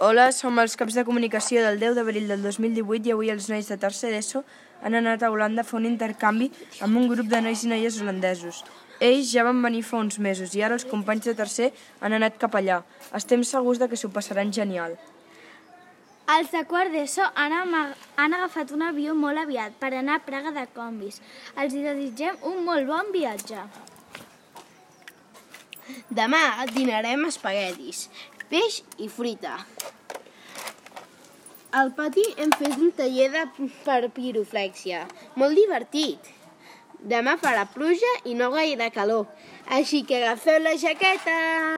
Hola, som els caps de comunicació del 10 d'abril del 2018 i avui els nois de tercer d'ESO han anat a Holanda a fer un intercanvi amb un grup de nois i noies holandesos. Ells ja van venir fa uns mesos i ara els companys de tercer han anat cap allà. Estem segurs de que s'ho passaran genial. Els de quart d'ESO han, han agafat un avió molt aviat per anar a Praga de combis. Els hi desitgem un molt bon viatge. Demà dinarem espaguetis, peix i fruita. Al pati hem fet un taller de, per piroflèxia. Molt divertit. Demà farà pluja i no gaire calor, així que agafeu la jaqueta.